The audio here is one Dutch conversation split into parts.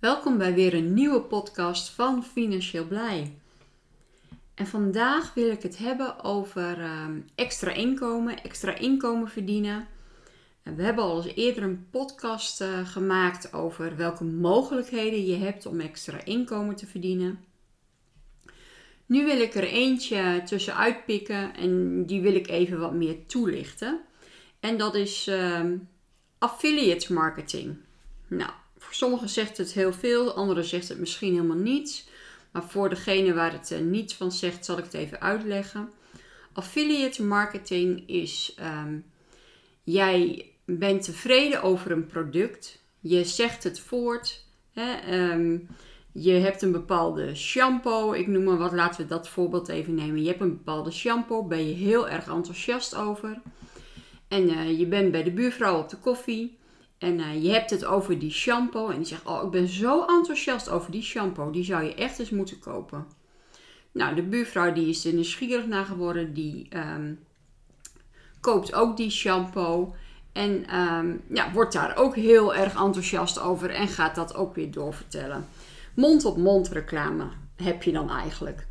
Welkom bij weer een nieuwe podcast van Financieel Blij. En vandaag wil ik het hebben over ehm, extra inkomen, extra inkomen verdienen. En we hebben al eens eerder een podcast uh, gemaakt over welke mogelijkheden je hebt om extra inkomen te verdienen. Nu wil ik er eentje tussenuit pikken en die wil ik even wat meer toelichten. En dat is uh, affiliate marketing. Nou, voor sommigen zegt het heel veel, anderen zegt het misschien helemaal niets. Maar voor degene waar het uh, niets van zegt, zal ik het even uitleggen. Affiliate marketing is: um, jij bent tevreden over een product, je zegt het voort. Hè, um, je hebt een bepaalde shampoo, ik noem maar wat, laten we dat voorbeeld even nemen. Je hebt een bepaalde shampoo, ben je heel erg enthousiast over. En uh, je bent bij de buurvrouw op de koffie. En uh, je hebt het over die shampoo. En die zegt: Oh, ik ben zo enthousiast over die shampoo. Die zou je echt eens moeten kopen. Nou, de buurvrouw die is er nieuwsgierig naar geworden. Die um, koopt ook die shampoo. En um, ja, wordt daar ook heel erg enthousiast over. En gaat dat ook weer doorvertellen. Mond-op-mond -mond reclame heb je dan eigenlijk.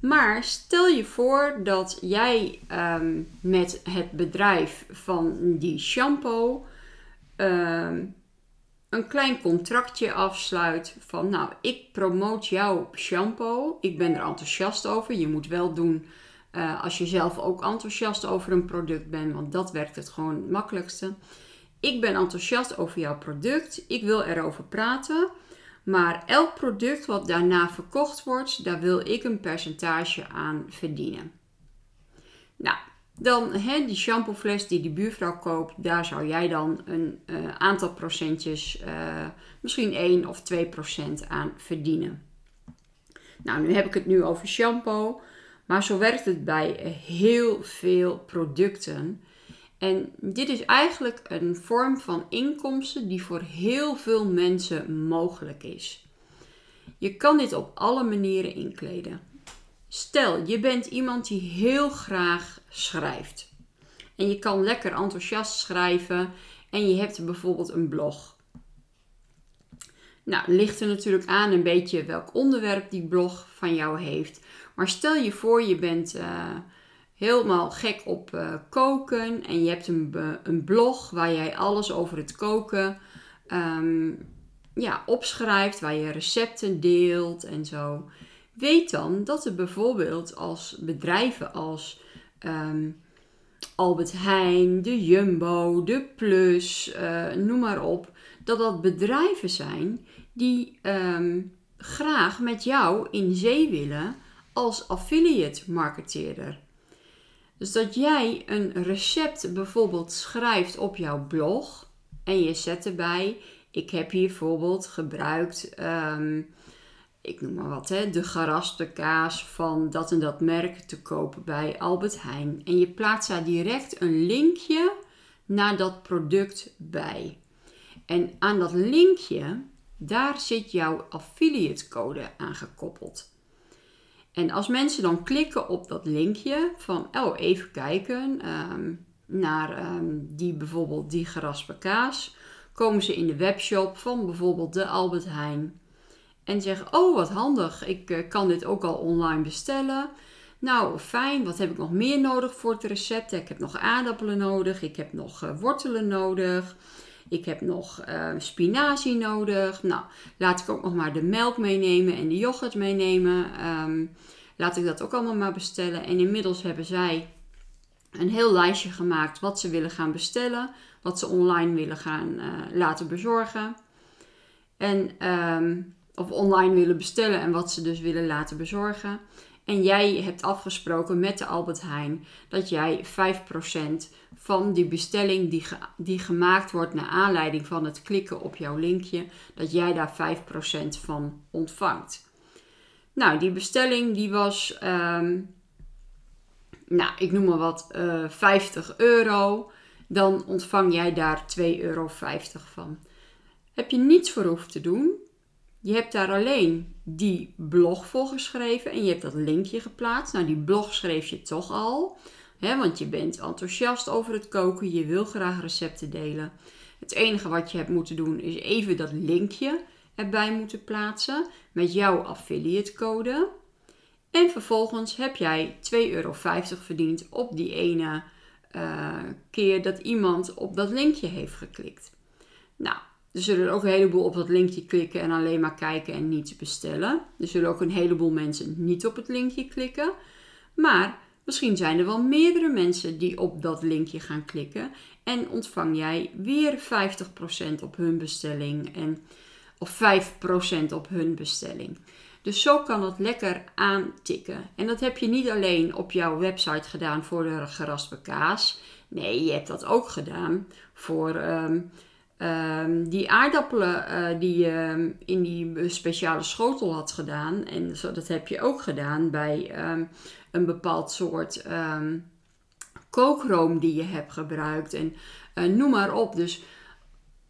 Maar stel je voor dat jij um, met het bedrijf van die shampoo uh, een klein contractje afsluit van nou, ik promoot jouw shampoo. Ik ben er enthousiast over. Je moet wel doen uh, als je zelf ook enthousiast over een product bent, want dat werkt het gewoon het makkelijkste. Ik ben enthousiast over jouw product. Ik wil erover praten. Maar elk product wat daarna verkocht wordt, daar wil ik een percentage aan verdienen. Nou, dan hè, die shampoofles die die buurvrouw koopt, daar zou jij dan een uh, aantal procentjes, uh, misschien 1 of 2 procent aan verdienen. Nou, nu heb ik het nu over shampoo, maar zo werkt het bij heel veel producten. En dit is eigenlijk een vorm van inkomsten die voor heel veel mensen mogelijk is. Je kan dit op alle manieren inkleden. Stel, je bent iemand die heel graag schrijft. En je kan lekker enthousiast schrijven en je hebt bijvoorbeeld een blog. Nou, ligt er natuurlijk aan een beetje welk onderwerp die blog van jou heeft. Maar stel je voor, je bent uh, helemaal gek op uh, koken en je hebt een, een, blog waar jij alles over het koken um, ja, opschrijft, waar je recepten deelt en zo. Weet dan dat er bijvoorbeeld als bedrijven als um, Albert Heijn, de Jumbo, de Plus, uh, noem maar op, dat dat bedrijven zijn die um, graag met jou in zee willen als affiliate marketeerder. Dus dat jij een recept bijvoorbeeld schrijft op jouw blog en je zet erbij: ik heb hier bijvoorbeeld gebruikt um, ik noem maar wat, hè, de geraspte kaas van dat en dat merk te kopen bij Albert Heijn. En je plaatst daar direct een linkje naar dat product bij. En aan dat linkje, daar zit jouw affiliate code aangekoppeld. En als mensen dan klikken op dat linkje van, oh even kijken um, naar um, die bijvoorbeeld die geraspte kaas, komen ze in de webshop van bijvoorbeeld de Albert Heijn. En zeggen: Oh, wat handig, ik uh, kan dit ook al online bestellen. Nou, fijn, wat heb ik nog meer nodig voor het recept? Ik heb nog aardappelen nodig, ik heb nog uh, wortelen nodig, ik heb nog uh, spinazie nodig. Nou, laat ik ook nog maar de melk meenemen en de yoghurt meenemen. Um, laat ik dat ook allemaal maar bestellen. En inmiddels hebben zij een heel lijstje gemaakt wat ze willen gaan bestellen, wat ze online willen gaan laten bezorgen. En um, of online willen bestellen en wat ze dus willen laten bezorgen. En jij hebt afgesproken met de Albert Heijn dat jij 5% van die bestelling die, die gemaakt wordt naar aanleiding van het klikken op jouw linkje, dat jij daar 5% van ontvangt. Nou, die bestelling die was, ehm, nou, ik noem maar wat, uh, 50 euro. Dan ontvang jij daar 2,50 euro van. Heb je niets voor hoeven te doen. Je hebt daar alleen die blog voor geschreven en je hebt dat linkje geplaatst. Nou, die blog schreef je toch al, hè, want je bent enthousiast over het koken. Je wil graag recepten delen. Het enige wat je hebt moeten doen is even dat linkje erbij moeten plaatsen met jouw affiliate code. En vervolgens heb jij 2,50 euro verdiend op die ene uh, keer dat iemand op dat linkje heeft geklikt. Nou, er zullen ook een heleboel op dat linkje klikken en alleen maar kijken en niets bestellen. Er zullen ook een heleboel mensen niet op het linkje klikken. Maar misschien zijn er wel meerdere mensen die op dat linkje gaan klikken. En ontvang jij weer 50% op hun bestelling en, of 5% op hun bestelling. Dus zo kan het lekker aantikken. En dat heb je niet alleen op jouw website gedaan voor de geraspe kaas. Nee, je hebt dat ook gedaan voor ehm, ehm, die aardappelen uh, die je in die speciale schotel had gedaan. En zo, dat heb je ook gedaan bij ehm, een bepaald soort kookroom die je hebt gebruikt. En uh, noem maar op. Dus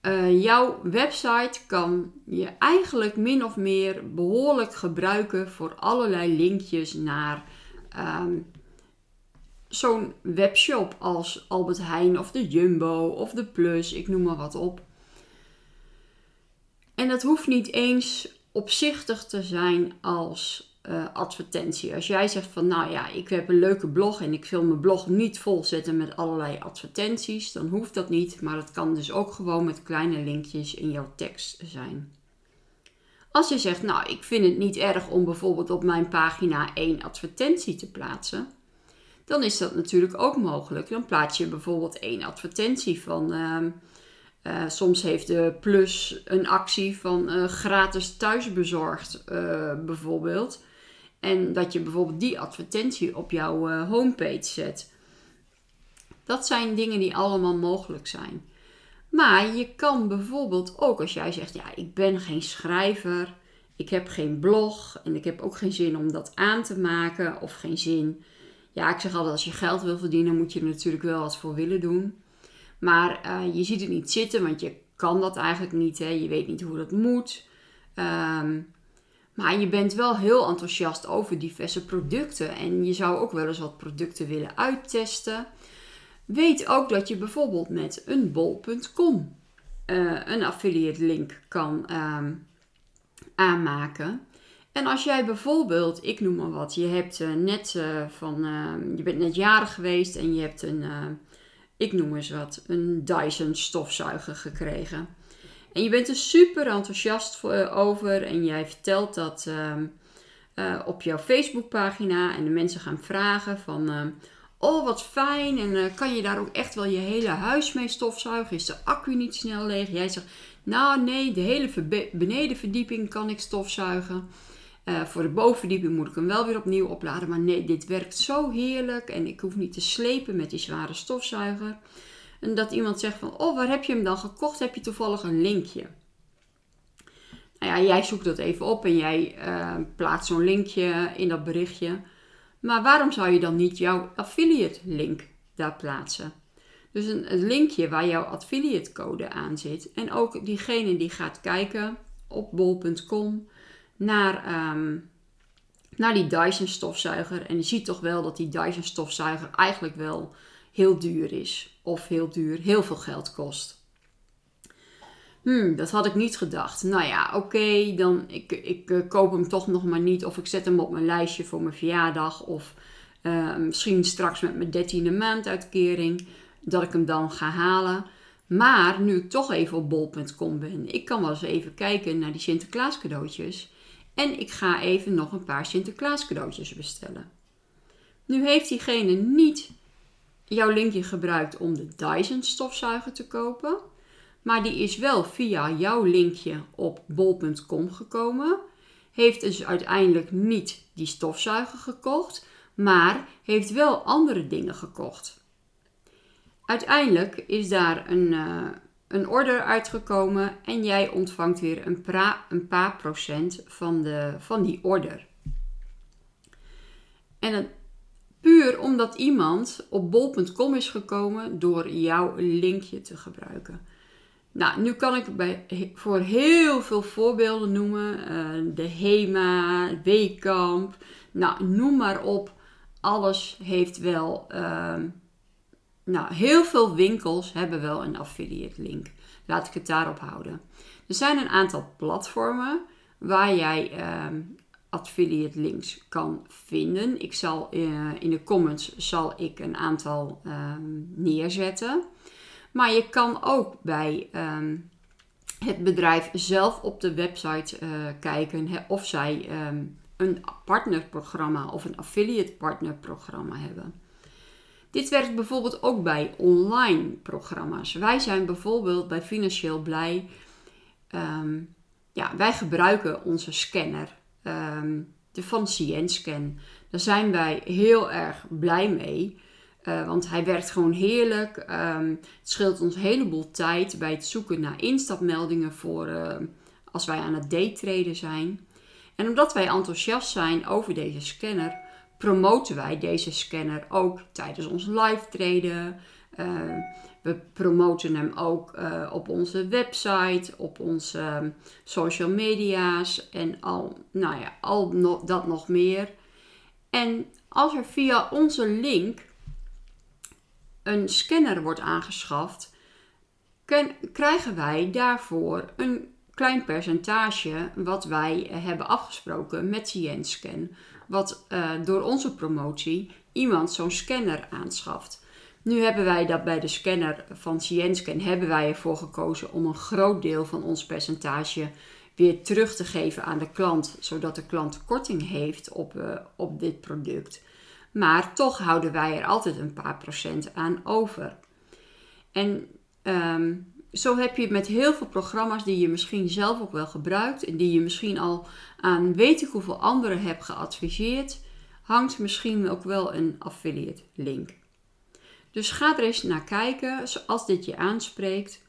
uh, jouw website kan je eigenlijk min of meer behoorlijk gebruiken voor allerlei linkjes naar zo'n webshop als Albert Heijn of de Jumbo of de Plus, ik noem maar wat op. En dat hoeft niet eens opzichtig te zijn als uh, advertentie. Als jij zegt van nou ja, ik heb een leuke blog en ik wil mijn blog niet volzetten met allerlei advertenties, dan hoeft dat niet. Maar het kan dus ook gewoon met kleine linkjes in jouw tekst zijn. Als je zegt, nou, ik vind het niet erg om bijvoorbeeld op mijn pagina één advertentie te plaatsen, dan is dat natuurlijk ook mogelijk. Dan plaats je bijvoorbeeld één advertentie van. Uh, uh, soms heeft de Plus een actie van uh, gratis thuisbezorgd, bijvoorbeeld. En dat je bijvoorbeeld die advertentie op jouw homepage zet. Dat zijn dingen die allemaal mogelijk zijn. Maar je kan bijvoorbeeld ook als jij zegt: Ja, ik ben geen schrijver, ik heb geen blog en ik heb ook geen zin om dat aan te maken of geen zin. Ja, ik zeg altijd: als je geld wil verdienen, moet je er natuurlijk wel wat voor willen doen. Maar uh, je ziet het niet zitten, want je kan dat eigenlijk niet. Hè? Je weet niet hoe dat moet. Um, maar je bent wel heel enthousiast over diverse producten en je zou ook wel eens wat producten willen uittesten. Weet ook dat je bijvoorbeeld met een bol.com uh, een affiliate link kan ehm, aanmaken. En als jij bijvoorbeeld, ik noem maar wat, je hebt uh, net uh, van, ehm, je bent net jarig geweest en je hebt een, ik noem eens wat, een Dyson stofzuiger gekregen. En je bent er super enthousiast eh, over en jij vertelt dat ehm, eh, op jouw Facebookpagina en de mensen gaan vragen van... Oh, wat fijn. En kan je daar ook echt wel je hele huis mee stofzuigen? Is de accu niet snel leeg? Jij zegt, nou nee, de hele benedenverdieping kan ik stofzuigen. Uh, voor de bovenverdieping moet ik hem wel weer opnieuw opladen. Maar nee, dit werkt zo heerlijk. En ik hoef niet te slepen met die zware stofzuiger. En dat iemand zegt van, oh, waar heb je hem dan gekocht? Heb je toevallig een linkje? Nou ja, jij zoekt dat even op en jij uh, plaatst zo'n linkje in dat berichtje. Maar waarom zou je dan niet jouw affiliate link daar plaatsen? Dus een, een linkje waar jouw affiliate code aan zit. En ook diegene die gaat kijken op bol.com naar, um, naar die Dyson stofzuiger. En die ziet toch wel dat die Dyson stofzuiger eigenlijk wel heel duur is. Of heel duur, heel veel geld kost. Hmm, dat had ik niet gedacht. Nou ja, oké, dan ik, ik uh, koop hem toch nog maar niet. Of ik zet hem op mijn lijstje voor mijn verjaardag. Of uh, misschien straks met mijn dertiende maanduitkering. Dat ik hem dan ga halen. Maar nu ik toch even op bol.com ben. Ik kan wel eens even kijken naar die Sinterklaas cadeautjes. En ik ga even nog een paar Sinterklaas cadeautjes bestellen. Nu heeft diegene niet jouw linkje gebruikt om de Dyson stofzuiger te kopen. Maar die is wel via jouw linkje op bol.com gekomen. Heeft dus uiteindelijk niet die stofzuiger gekocht, maar heeft wel andere dingen gekocht. Uiteindelijk is daar een, uh, een order uitgekomen en jij ontvangt weer een, een paar procent van, de, van die order. En puur omdat iemand op bol.com is gekomen door jouw linkje te gebruiken. Nou, nu kan ik bij, voor heel veel voorbeelden noemen. Uh, de HEMA, Weekamp, nou, noem maar op. Alles heeft wel, uh, nou, heel veel winkels hebben wel een affiliate link. Laat ik het daarop houden. Er zijn een aantal platformen waar jij uh, affiliate links kan vinden. Ik zal uh, in de comments zal ik een aantal ehm, neerzetten. Maar je kan ook bij um, het bedrijf zelf op de website uh, kijken of zij een partnerprogramma of een affiliate partnerprogramma hebben. Dit werkt bijvoorbeeld ook bij online programma's. Wij zijn bijvoorbeeld bij Financieel Blij. Um, ja, wij gebruiken onze scanner, de van Scan. Daar zijn wij heel erg blij mee. Uh, want hij werkt gewoon heerlijk. Um, het scheelt ons een heleboel tijd bij het zoeken naar instapmeldingen voor uh, als wij aan het daytraden zijn. En omdat wij enthousiast zijn over deze scanner, promoten wij deze scanner ook tijdens ons live traden. Uh, we promoten hem ook op onze website, op onze social media's en al, nou ja, al dat nog meer. En als er via onze link een scanner wordt aangeschaft, krijgen wij daarvoor een klein percentage wat wij hebben afgesproken met CN-scan. Wat uh, door onze promotie iemand zo'n scanner aanschaft. Nu hebben wij dat bij de scanner van CN-scan hebben wij ervoor gekozen om een groot deel van ons percentage weer terug te geven aan de klant, zodat de klant korting heeft op, uh, op dit product. Maar toch houden wij er altijd een paar procent aan over. En um, zo heb je met heel veel programma's die je misschien zelf ook wel gebruikt en die je misschien al aan weet ik hoeveel anderen hebt geadviseerd, hangt misschien ook wel een affiliate link. Dus ga er eens naar kijken, als dit je aanspreekt.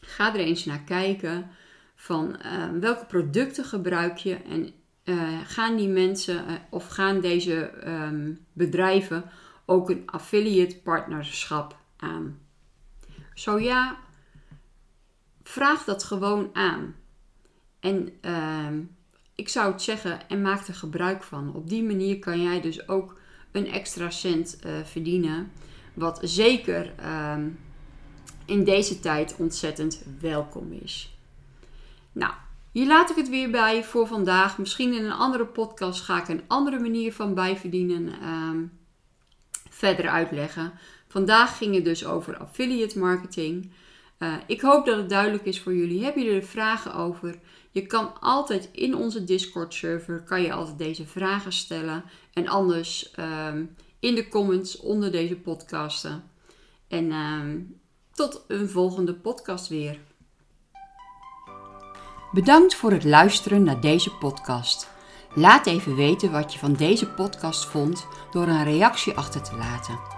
Ga er eens naar kijken van uh, welke producten gebruik je en uh, gaan die mensen uh, of gaan deze um, bedrijven ook een affiliate partnerschap aan? Zo ja, vraag dat gewoon aan. En uh, ik zou het zeggen, en maak er gebruik van. Op die manier kan jij dus ook een extra cent uh, verdienen. Wat zeker ehm, in deze tijd ontzettend welkom is. Nou, hier laat ik het weer bij voor vandaag. Misschien in een andere podcast ga ik een andere manier van bijverdienen um, verder uitleggen. Vandaag ging het dus over affiliate marketing. Uh, ik hoop dat het duidelijk is voor jullie. Heb je er vragen over? Je kan altijd in onze Discord server kan je altijd deze vragen stellen. En anders um, in de comments onder deze podcasten. En um, tot een volgende podcast weer. Bedankt voor het luisteren naar deze podcast. Laat even weten wat je van deze podcast vond door een reactie achter te laten.